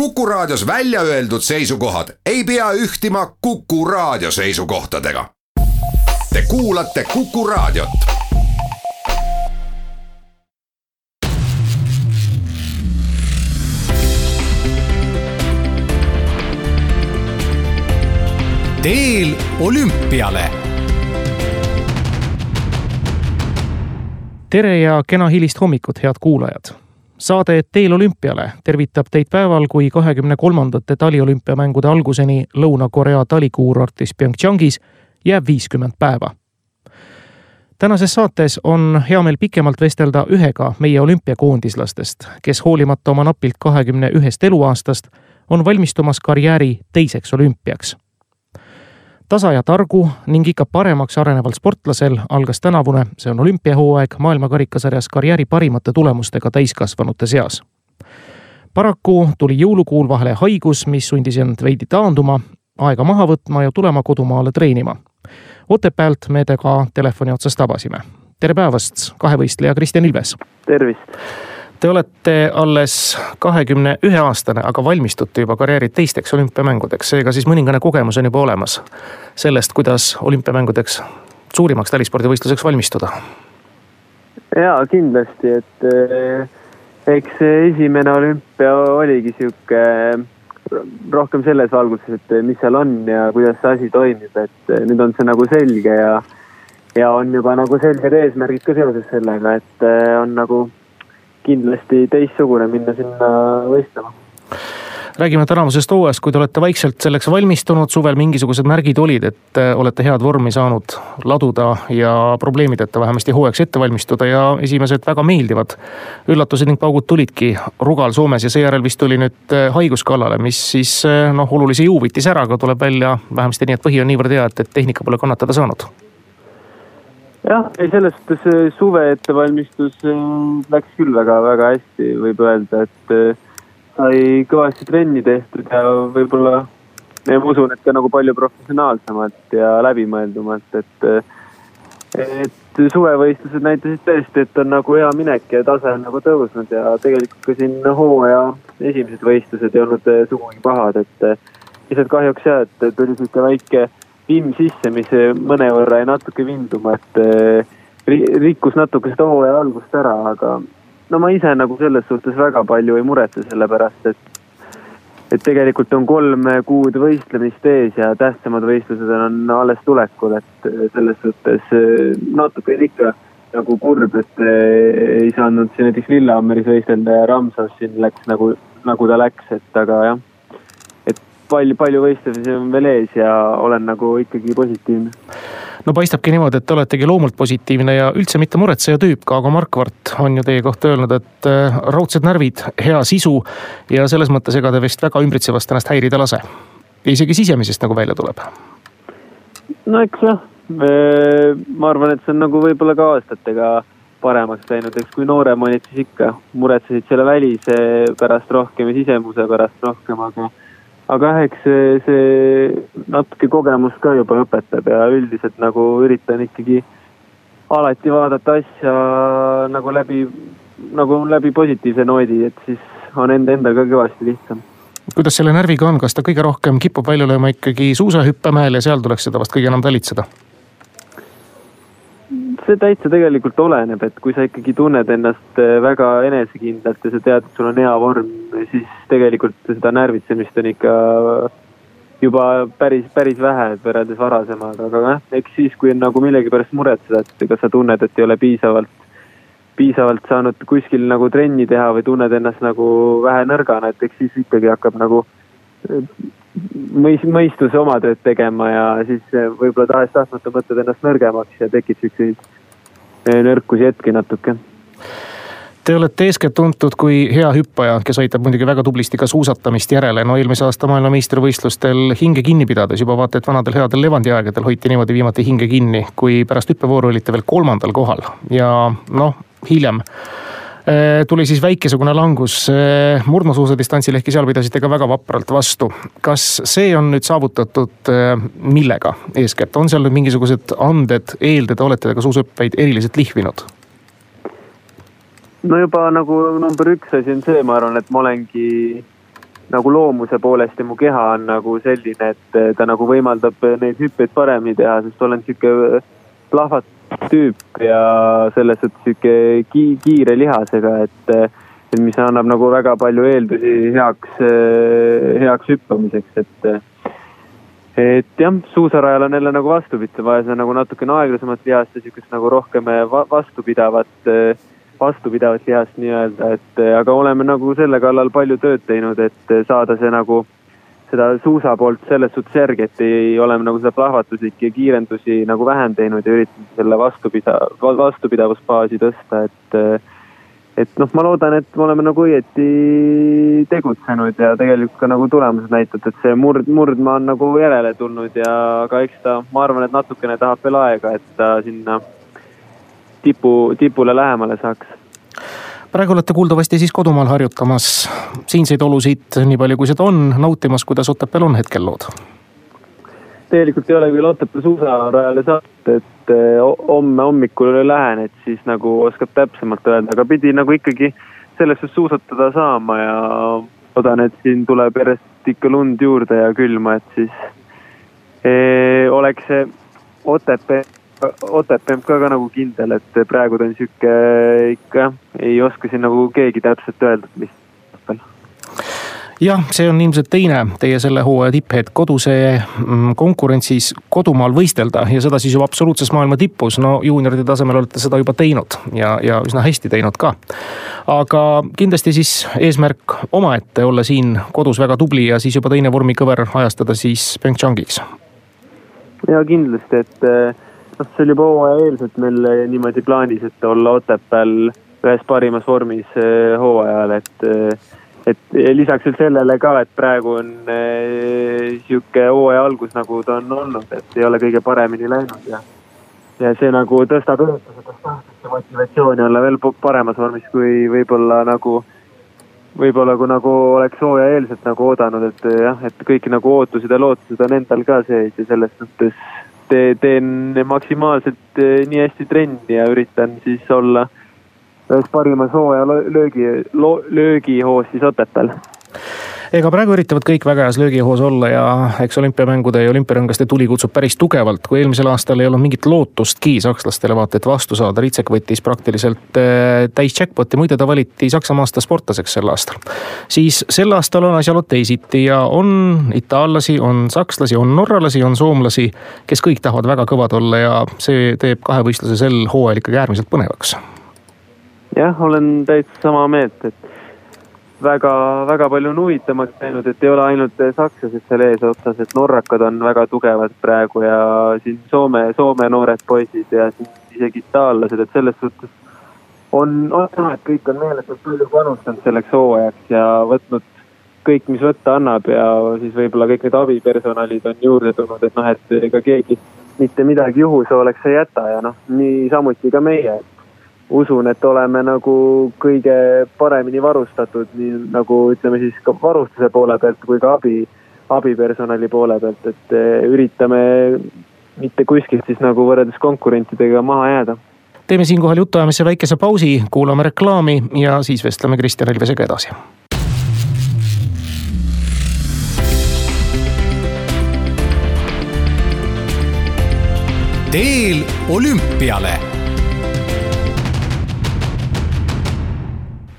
Kuku Raadios välja öeldud seisukohad ei pea ühtima Kuku Raadio seisukohtadega. Te kuulate Kuku Raadiot. teel olümpiale. tere ja kena hilist hommikut, head kuulajad saade Teel olümpiale tervitab teid päeval, kui kahekümne kolmandate taliolümpiamängude alguseni Lõuna-Korea talikuurortis PyeongChangis jääb viiskümmend päeva. tänases saates on hea meel pikemalt vestelda ühega meie olümpiakoondislastest, kes hoolimata oma napilt kahekümne ühest eluaastast on valmistumas karjääri teiseks olümpiaks tasa ja targu ning ikka paremaks areneval sportlasel algas tänavune, see on olümpiahooaeg maailmakarikasarjas karjääri parimate tulemustega täiskasvanute seas. paraku tuli jõulukuul vahele haigus, mis sundis end veidi taanduma, aega maha võtma ja tulema kodumaale treenima. Otepäält me temaga telefoni otsas tabasime. tere päevast, kahevõistleja Kristjan Ilves! tervist! Te olete alles kahekümne ühe aastane, aga valmistute juba karjääri teisteks olümpiamängudeks, seega siis mõningane kogemus on juba olemas sellest, kuidas olümpiamängudeks, suurimaks talispordivõistluseks valmistuda. ja kindlasti, et eh, eks esimene olümpia oligi sihuke rohkem selles valguses, et mis seal on ja kuidas see asi toimib, et eh, nüüd on see nagu selge ja ja on juba nagu selged eesmärgid ka seoses sellega, et eh, on nagu kindlasti teistsugune minna sinna võistlema. Räägime tänavusest hooajast, kui te olete vaikselt selleks valmistunud, suvel mingisugused märgid olid, et äh, olete head vormi saanud laduda ja probleemideta vähemasti hooajaks ette valmistuda ja esimesed väga meeldivad üllatused ning paugud tulidki Rugal Soomes ja seejärel vist tuli nüüd äh, haigus kallale, mis siis äh, noh, olulise jõu võttis ära, aga tuleb välja vähemasti nii, et põhi on niivõrd hea, et, et tehnika pole kannatada saanud jah, ei selles suhtes suve ettevalmistus äh, läks küll väga-väga hästi, võib öelda, et äh, sai kõvasti trenni tehtud ja võib-olla ja ma usun, et ka nagu palju professionaalsemalt ja läbimõeldumalt, et äh, et suvevõistlused näitasid tõesti, et on nagu hea minek ja tase on nagu tõusnud ja tegelikult ka siin hooaja esimesed võistlused ei olnud sugugi pahad, et lihtsalt kahjuks jah, et tuli sihuke väike vimm sisse, mis mõnevõrra jäi natuke vinduma, et eh, rikkus natuke seda hooaja algust ära, aga no ma ise nagu selles suhtes väga palju ei muretse, sellepärast et et tegelikult on kolm kuud võistlemist ees ja tähtsamad võistlused on alles tulekul, et selles suhtes eh, natuke ikka nagu kurb, et eh, ei saanud siin näiteks Lillehammeris võistelda ja Ramsas siin läks nagu, nagu ta läks, et aga jah palju, palju võistlusi on veel ees ja olen nagu ikkagi positiivne. no paistabki niimoodi, et te oletegi loomult positiivne ja üldse mitte muretseja tüüp, ka Aago Markvart on ju teie kohta öelnud, et äh, raudsed närvid, hea sisu ja selles mõttes, ega te vist väga ümbritsevast ennast häirida lase. isegi sisemisest nagu välja tuleb. no eks jah, ma arvan, et see on nagu võib-olla ka aastatega paremaks läinud, eks kui noorem olid, siis ikka muretsesid selle välise pärast rohkem ja sisemuse pärast rohkem, aga aga jah, eks see, see natuke kogemust ka juba õpetab ja üldiselt nagu üritan ikkagi alati vaadata asja nagu läbi, nagu läbi positiivse noodi, et siis on enda, endal ka kõvasti lihtsam. kuidas selle närviga on, kas ta kõige rohkem kipub välja lööma ikkagi suusahüppemäel ja seal tuleks seda vast kõige enam talitseda? See täitsa tegelikult oleneb, et kui sa ikkagi tunned ennast äh, väga enesekindlalt ja sa tead, et sul on hea vorm, siis tegelikult seda närvitsemist on ikka juba päris, päris vähe võrreldes varasemaga, aga jah, eks siis, kui on nagu millegipärast muretseda, et kas sa tunned, et ei ole piisavalt, piisavalt saanud kuskil nagu trenni teha või tunned ennast nagu vähe nõrgana, et eks siis ikkagi hakkab nagu mõis-, mõistus oma tööd tegema ja siis võib-olla tahes-tahtmata mõtled ennast nõrgemaks ja tekib siukseid eh, nõrkusi hetki natuke. Te olete eeskätt tuntud kui hea hüppaja, kes aitab muidugi väga tublisti ka suusatamist järele. no eelmise aasta maailmameistrivõistlustel hinge kinni pidades juba vaata et vanadel headel Levandi aegadel hoiti niimoodi viimati hinge kinni, kui pärast hüppevooru olite veel kolmandal kohal ja noh, hiljem tuli siis väikesugune langus äh, murdmaasuusadistantsil, ehkki seal pidasite ka väga vapralt vastu. kas see on nüüd saavutatud äh, millega eeskätt, on seal nüüd mingisugused anded, eeldada, olete te ka suusahüppeid eriliselt lihvinud? no juba nagu number üks asi on see, ma arvan, et ma olengi nagu loomuse poolest ja mu keha on nagu selline, et ta nagu võimaldab neid hüppeid paremini teha, sest olen sihuke plahvat tüüp ja selles suhtes sihuke ki kiire lihasega, et, et mis annab nagu väga palju eeldusi heaks, heaks hüppamiseks, et et jah, suusarajal on jälle nagu vastupidi, vaja seda nagu natukene aeglasemat lihast ja sihukest nagu rohkem vastupidavat, vastupidavat lihast nii-öelda, et aga oleme nagu selle kallal palju tööd teinud, et saada see nagu seda suusa poolt selles suhtes järgi, et ei oleme nagu seda plahvatuslikke kiirendusi nagu vähem teinud ja üritame selle vastupida-, vastupidavusbaasi tõsta, et et noh, ma loodan, et me oleme nagu õieti tegutsenud ja tegelikult ka nagu tulemused näitavad, et see murd, murdmaa on nagu järele tulnud ja aga eks ta, ma arvan, et natukene tahab veel aega, et ta sinna tipu, tipule lähemale saaks. Praegu olete kuuldavasti siis kodumaal harjutamas siinseid olusid, nii palju kui seda on, nautimas, kuidas Otepääl on hetkel lood? tegelikult ei ole küll Otepää suusarajale saanud, et eh, homme hommikul lähen, et siis nagu oskab täpsemalt öelda, aga pidi nagu ikkagi selles suhtes suusatada saama ja loodan, et siin tuleb järjest ikka lund juurde ja külma, et siis ee, eh, oleks see Otepää, Otepää ka, ka nagu kindel, et praegu ta on sihuke ikka ei oska siin nagu keegi täpselt öelda, mis jah, see on ilmselt teine teie selle hooaja tipphetk, koduse mm, konkurentsis kodumaal võistelda ja seda siis juba absoluutses maailma tipus. no juunioride tasemel olete seda juba teinud ja, ja üsna hästi teinud ka. aga kindlasti siis eesmärk omaette olla siin kodus väga tubli ja siis juba teine vormikõver ajastada siis PyeongChangiks. ja kindlasti, et noh, see oli juba hooajaeelselt meil niimoodi plaanis, et olla Otepääl ühes parimas vormis eh, hooajal, et eh, et lisaks veel sellele ka, et praegu on äh, sihuke hooaja algus, nagu ta on olnud, et ei ole kõige paremini läinud ja. ja see nagu tõstab tahtmist ja motivatsiooni olla veel paremas vormis, kui võib-olla nagu, võib-olla kui nagu oleks hooajaeelselt nagu oodanud, et jah, et kõik nagu ootused ja lootused on endal ka sees ja selles te, teen maksimaalselt äh, nii hästi trenni ja üritan siis olla ühes parimas hooaja löögi, löögihoos siis Otepääl ega praegu üritavad kõik väga heas löögihoos olla ja eks olümpiamängude ja olümpiarõngaste tuli kutsub päris tugevalt. kui eelmisel aastal ei olnud mingit lootustki sakslastele vaata et vastu saada, Ritsek võttis praktiliselt äh, täis jackpot'i, muide ta valiti Saksamaa aasta sportlaseks sel aastal. siis sel aastal on asjaolud teisiti ja on itaallasi, on sakslasi, on norralasi, on soomlasi, kes kõik tahavad väga kõvad olla ja see teeb kahevõistluse sel hooajal ikkagi äärmiselt põnevaks jah, olen täitsa sama meelt, et väga, väga palju on huvitavamaks läinud, et ei ole ainult sakslased seal eesotsas, et norrakad on väga tugevad praegu ja siin Soome, Soome noored poisid ja siin isegi itaallased, et selles suhtes on, on näha, et kõik on meeletult palju panustanud selleks hooajaks ja võtnud kõik, mis võtta annab ja siis võib-olla kõik need abipersonalid on juurde tulnud, et noh, et ega keegi mitte midagi juhuse oleks ei jäta ja noh, niisamuti ka meie usun, et oleme nagu kõige paremini varustatud, nii nagu ütleme siis ka varustuse poole pealt kui ka abi, abipersonali poole pealt, et eh, üritame mitte kuskilt siis nagu võrreldes konkurentidega maha jääda. teeme siinkohal jutuajamise väikese pausi, kuulame reklaami ja siis vestleme Kristjan Elvesega edasi. teel olümpiale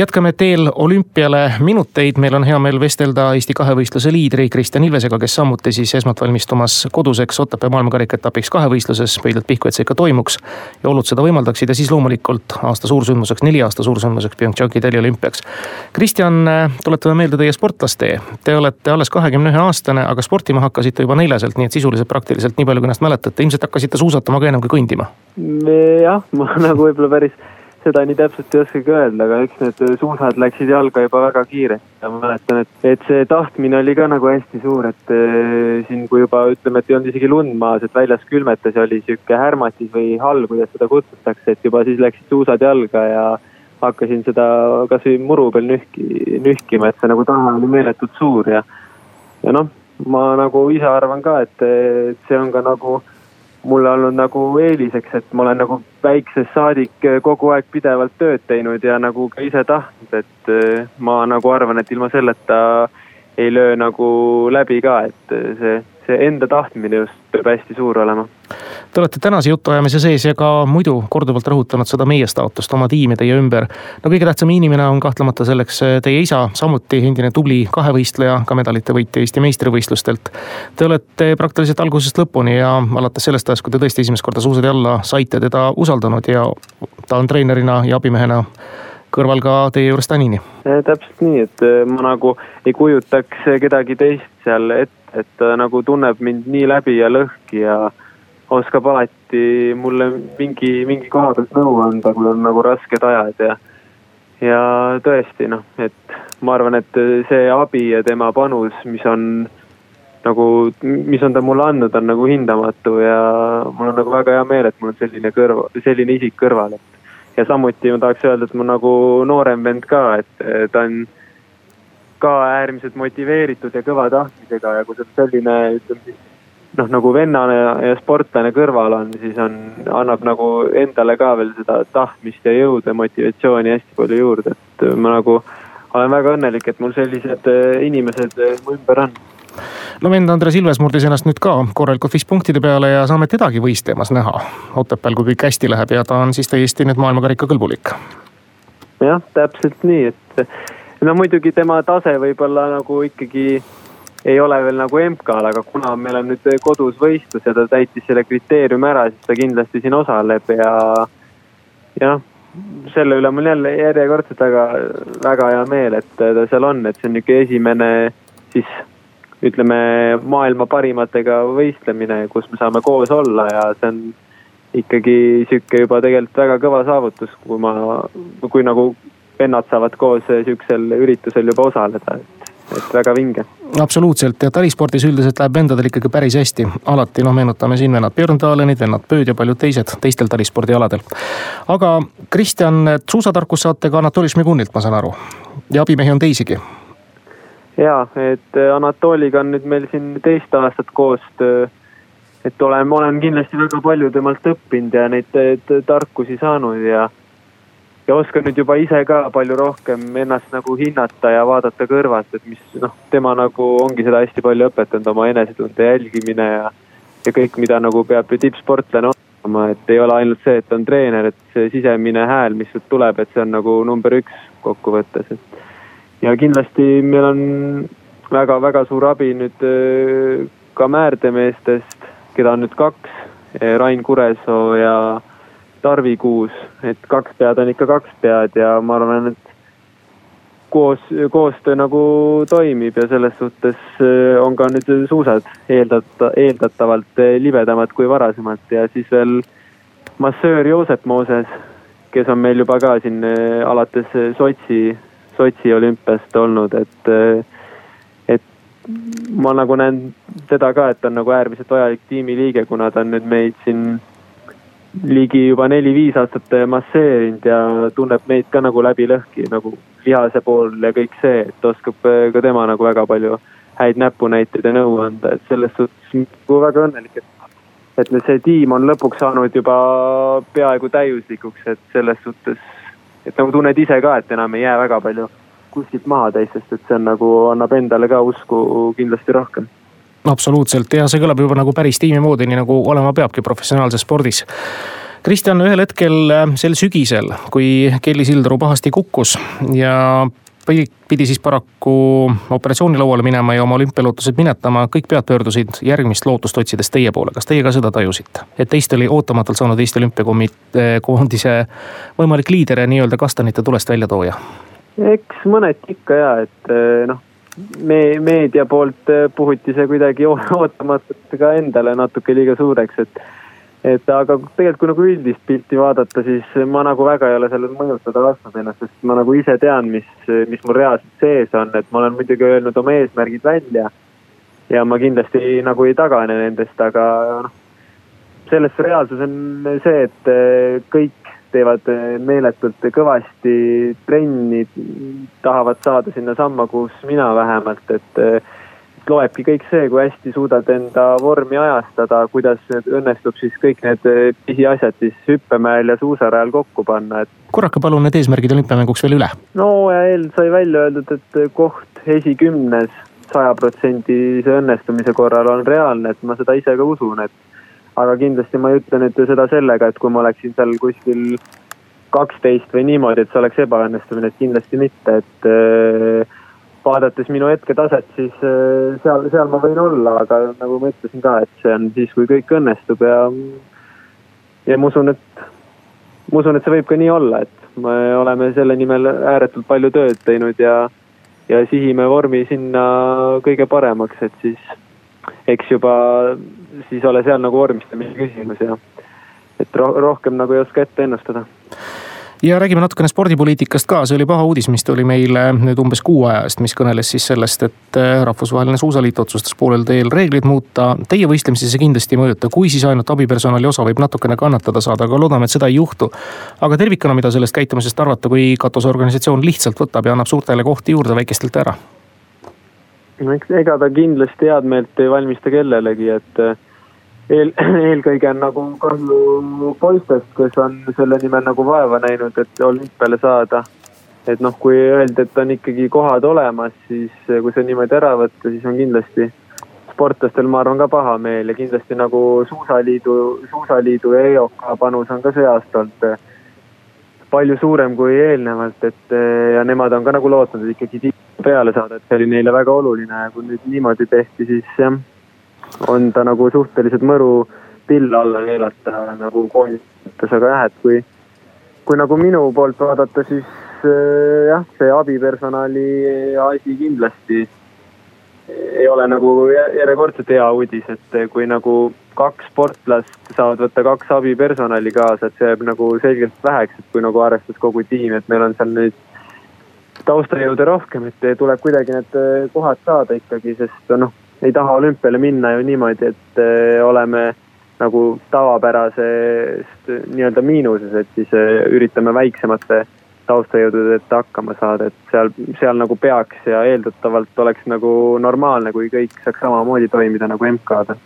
jätkame teel olümpiale minuteid, meil on hea meel vestelda Eesti kahevõistluse liidri Kristjan Ilvesega, kes samuti siis esmalt valmistumas koduseks Otepää maailmakarika etapiks kahevõistluses, pöidlalt pihku, et see ikka toimuks. ja olud seda võimaldaksid ja siis loomulikult aasta suursündmuseks, neli aasta suursündmuseks PyeongChangi taliolümpiaks. Kristjan, tuletame meelde teie sportlastee. Te olete alles kahekümne ühe aastane, aga sportima hakkasite juba neljaselt, nii et sisuliselt praktiliselt nii palju, kui ennast mäletate, ilmselt hakkasite suusatama ka enam kui kõndima. jah, ma nagu võib-olla päris seda nii täpselt ei oskagi öelda, aga eks need suusad läksid jalga juba väga kiiresti. Ja ma mäletan, et, et see tahtmine oli ka nagu hästi suur, et äh, siin, kui juba ütleme, et ei olnud isegi lund maas, et väljas külmetas ja oli sihuke härmatis või hall, kuidas seda kutsutakse, et juba siis läksid suusad jalga ja hakkasin seda kasvõi muru peal nühki, nühkima, et see nagu tahe oli meeletult suur ja, ja noh, ma nagu ise arvan ka, et see on ka nagu mulle olnud nagu eeliseks, et ma olen nagu väiksest saadik eh, kogu aeg pidevalt tööd teinud ja nagu ka ise tahtnud, et eh, ma nagu arvan, et ilma selleta ei löö nagu läbi ka, et see, see enda tahtmine just peab hästi suur olema Te olete tänase jutuajamise sees ja ka muidu korduvalt rõhutanud seda meie staatust oma tiimi teie ümber. no kõige tähtsam inimene on kahtlemata selleks teie isa, samuti endine tubli kahevõistleja, ka medalite võitja Eesti meistrivõistlustelt. Te olete praktiliselt algusest lõpuni ja alates sellest ajast, kui te tõesti esimest korda suusade alla saite, teda usaldanud ja ta on treenerina ja abimehena kõrval ka teie juures tänini. täpselt nii, et ma nagu ei kujutaks kedagi teist seal ette, et ta nagu tunneb mind nii läbi ja lõhki ja oskab alati mulle mingi, mingi koha pealt nõu anda, kui on nagu rasked ajad ja. ja tõesti noh, et ma arvan, et see abi ja tema panus, mis on nagu, mis on ta mulle andnud, on nagu hindamatu ja mul on nagu väga hea meel, et mul on selline kõrva, selline isik kõrval, et. ja samuti ma tahaks öelda, et mu nagu noorem vend ka, et ta on ka äärmiselt motiveeritud ja kõva tahtmisega ja kui sul selline, ütleme siis noh, nagu vennane ja, ja sportlane kõrval on, siis on, annab nagu endale ka veel seda tahtmist ja jõudu ja motivatsiooni hästi palju juurde, et ma nagu olen väga õnnelik, et mul sellised äh, inimesed äh, mu ümber on. No vend Andres Ilves murdis ennast nüüd ka korralikult vist punktide peale ja saame tedagi võistlemas näha. Otepääl, kui kõik hästi läheb ja ta on siis täiesti nüüd maailmakarika kõlbulik. jah, täpselt nii, et no muidugi tema tase võib-olla nagu ikkagi ei ole veel nagu MK-l, aga kuna meil on nüüd kodus võistlus ja ta täitis selle kriteeriumi ära, siis ta kindlasti siin osaleb ja, ja noh, selle üle mul jälle järjekordselt väga, väga hea meel, et ta seal on, et see on niisugune esimene siis ütleme maailma parimatega võistlemine, kus me saame koos olla ja see on ikkagi sihuke juba tegelikult väga kõva saavutus, kui ma, kui nagu vennad saavad koos sihukesel üritusel juba osaleda, et väga vinge. Absoluutselt ja talispordis üldiselt läheb vendadel ikkagi päris hästi. alati noh, meenutame siin vennad Björn Dalenid, vennad Pööd ja paljud teised teistel talispordialadel. aga Kristjan, suusatarkust saate ka Anatoli Šmigunilt, ma saan aru. ja abimehi on teisigi. ja, et äh, Anatoliga on nüüd meil siin teist aastat koostöö et olen, ma olen kindlasti väga palju temalt õppinud ja neid tarkusi saanud ja ja oskan nüüd juba ise ka palju rohkem ennast nagu hinnata ja vaadata kõrvalt, et mis noh, tema nagu ongi seda hästi palju õpetanud, oma enesetunde jälgimine ja, ja kõik, mida nagu peab ju tippsportlane olema, et ei ole ainult see, et on treener, et see sisemine hääl, mis sult tuleb, et see on nagu number üks kokkuvõttes, et. ja kindlasti meil on väga-väga suur abi nüüd äh, ka määrdemeestest, keda on nüüd kaks, Rain Kuresoo ja Tarvi Kuus, et kaks pead on ikka kaks pead ja ma arvan, et koos, koostöö nagu toimib ja selles suhtes äh, on ka nüüd suusad eeldata, eeldatavalt äh, libedamad kui varasemalt. Ja siis veel massöör Joosep Mooses, kes on meil juba ka siin äh, alates Sotši, Sotši olümpiast olnud, et, et ma nagu näen teda ka, et ta on nagu äärmiselt vajalik tiimiliige, kuna ta on nüüd meid siin ligi juba neli-viis aastat masseerinud ja tunneb meid ka nagu läbi lõhki nagu lihase pool ja kõik see, et oskab äh, ka tema nagu väga palju häid näpunäiteid ja nõu anda, et selles suhtes nagu väga õnnelik, et, et see tiim on lõpuks saanud juba peaaegu täiuslikuks, et selles suhtes, et nagu tunned ise ka, et enam ei jää väga palju kuskilt maha teistest, et see on nagu annab endale ka usku kindlasti rohkem absoluutselt ja see kõlab juba nagu päris tiimi moodi, nii nagu olema peabki professionaalses spordis. Kristjan, ühel hetkel äh, sel sügisel, kui Kelly Sildaru pahasti kukkus ja pidi, siis paraku operatsioonilauale minema ja oma olümpialootused minetama, kõik pead pöördusid järgmist lootust otsides teie poole. kas teie ka seda tajusite, et teist oli ootamatult saanud Eesti Olümpiakoondise võimalik liider ja nii-öelda kastanite tulest väljatooja? eks mõneti ikka ja, et eh, noh me meedia poolt äh, puhuti see kuidagi ootamatult ka endale natuke liiga suureks, et. et aga tegelikult, kui nagu üldist pilti vaadata, siis ma nagu väga ei ole sellele mõjutada lasknud ennast, sest ma nagu ise tean, mis, mis mul reaalselt sees on, et ma olen muidugi öelnud oma eesmärgid välja. ja ma kindlasti nagu ei tagane nendest, aga noh. selles reaalsus on see, et äh, kõik teevad eh, meeletult kõvasti trenni, tahavad saada sinnasamma, kus mina vähemalt, et eh, loebki kõik see, kui hästi suudad enda vormi ajastada, kuidas õnnestub siis kõik need eh, pisiasjad siis hüppemäel ja suusarajal kokku panna, et. korrake palun need eesmärgid olümpiamänguks veel üle. no ja eel sai välja öeldud, et koht esikümnes sajaprotsendise õnnestumise korral on reaalne, et ma seda ise ka usun, et. Aga kindlasti ma ei ütle nüüd seda sellega, et kui ma oleksin seal kuskil kaksteist või niimoodi, et see oleks ebaõnnestumine, et kindlasti mitte, et äh, vaadates minu hetketaset, siis äh, seal, seal ma võin olla, aga nagu ma ütlesin ka, et see on siis, kui kõik õnnestub ja. ja ma usun, et, ma usun, et see võib ka nii olla, et me oleme selle nimel ääretult palju tööd teinud ja, ja sihime vormi sinna kõige paremaks, et siis eks juba siis ole seal nagu vormistamise küsimus ja et rohkem nagu ei oska ette ennustada ja räägime natukene spordipoliitikast ka, see oli paha uudis, mis tuli meile nüüd umbes kuu aja eest, mis kõneles siis sellest, et äh, rahvusvaheline suusaliit otsustas poolel teel reegleid muuta. Teie võistlemisi see kindlasti ei mõjuta, kui siis ainult abipersonali osa võib natukene kannatada saada, aga loodame, et seda ei juhtu. aga tervikuna, mida sellest käitumisest arvata, kui katusorganisatsioon lihtsalt võtab ja annab suurtele kohti juurde väikestelt ära? No eks ega ta kindlasti head meelt ei valmista kellelegi, et äh, eel, eelkõige on nagu kahju poistest, kes on selle nimel nagu vaeva näinud, et olümpiale saada. et noh, kui öeldi, et on ikkagi kohad olemas, siis kui see niimoodi ära võtta, siis on kindlasti sportlastel, ma arvan, ka pahameel ja kindlasti nagu suusaliidu, suusaliidu ja EOK panus on ka see aasta olnud palju suurem kui eelnevalt, et ja nemad on ka nagu lootnud, et ikkagi tipp peale saada, et see oli neile väga oluline. Ja kui nüüd niimoodi tehti, siis jah on ta nagu suhteliselt mõru pill alla keelata nagu koolitus, aga jah, et kui, kui nagu minu poolt vaadata, siis äh, jah, see abipersonali asi kindlasti ei ole nagu järjekordselt hea uudis, et kui nagu kaks sportlast saavad võtta kaks abipersonali kaasa, et see jääb nagu selgelt väheks, et kui nagu arvestades kogu tiim, et meil on seal nüüd taustajõude rohkem, et tuleb kuidagi need kohad saada ikkagi, sest noh, ei taha olümpiale minna ju niimoodi, et oleme nagu tavapärasest nii-öelda miinuses, et siis üritame väiksemate taustajõududeta hakkama saada, et seal, seal nagu peaks ja eeldatavalt oleks nagu normaalne, kui kõik saaks samamoodi toimida nagu MK-d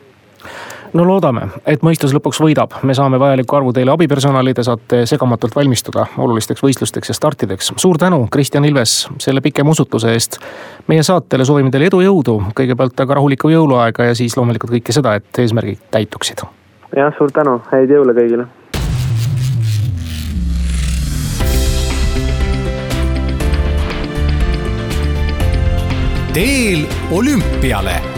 no loodame, et mõistus lõpuks võidab, me saame vajaliku arvu teile abipersonali, te saate segamatult valmistuda olulisteks võistlusteks ja startideks. suur tänu, Kristjan Ilves, selle pikema usutluse eest. meie saatele soovime teile edu, jõudu, kõigepealt aga rahulikku jõuluaega ja siis loomulikult kõike seda, et eesmärgid täituksid. jah, suur tänu, häid jõule kõigile. teel olümpiale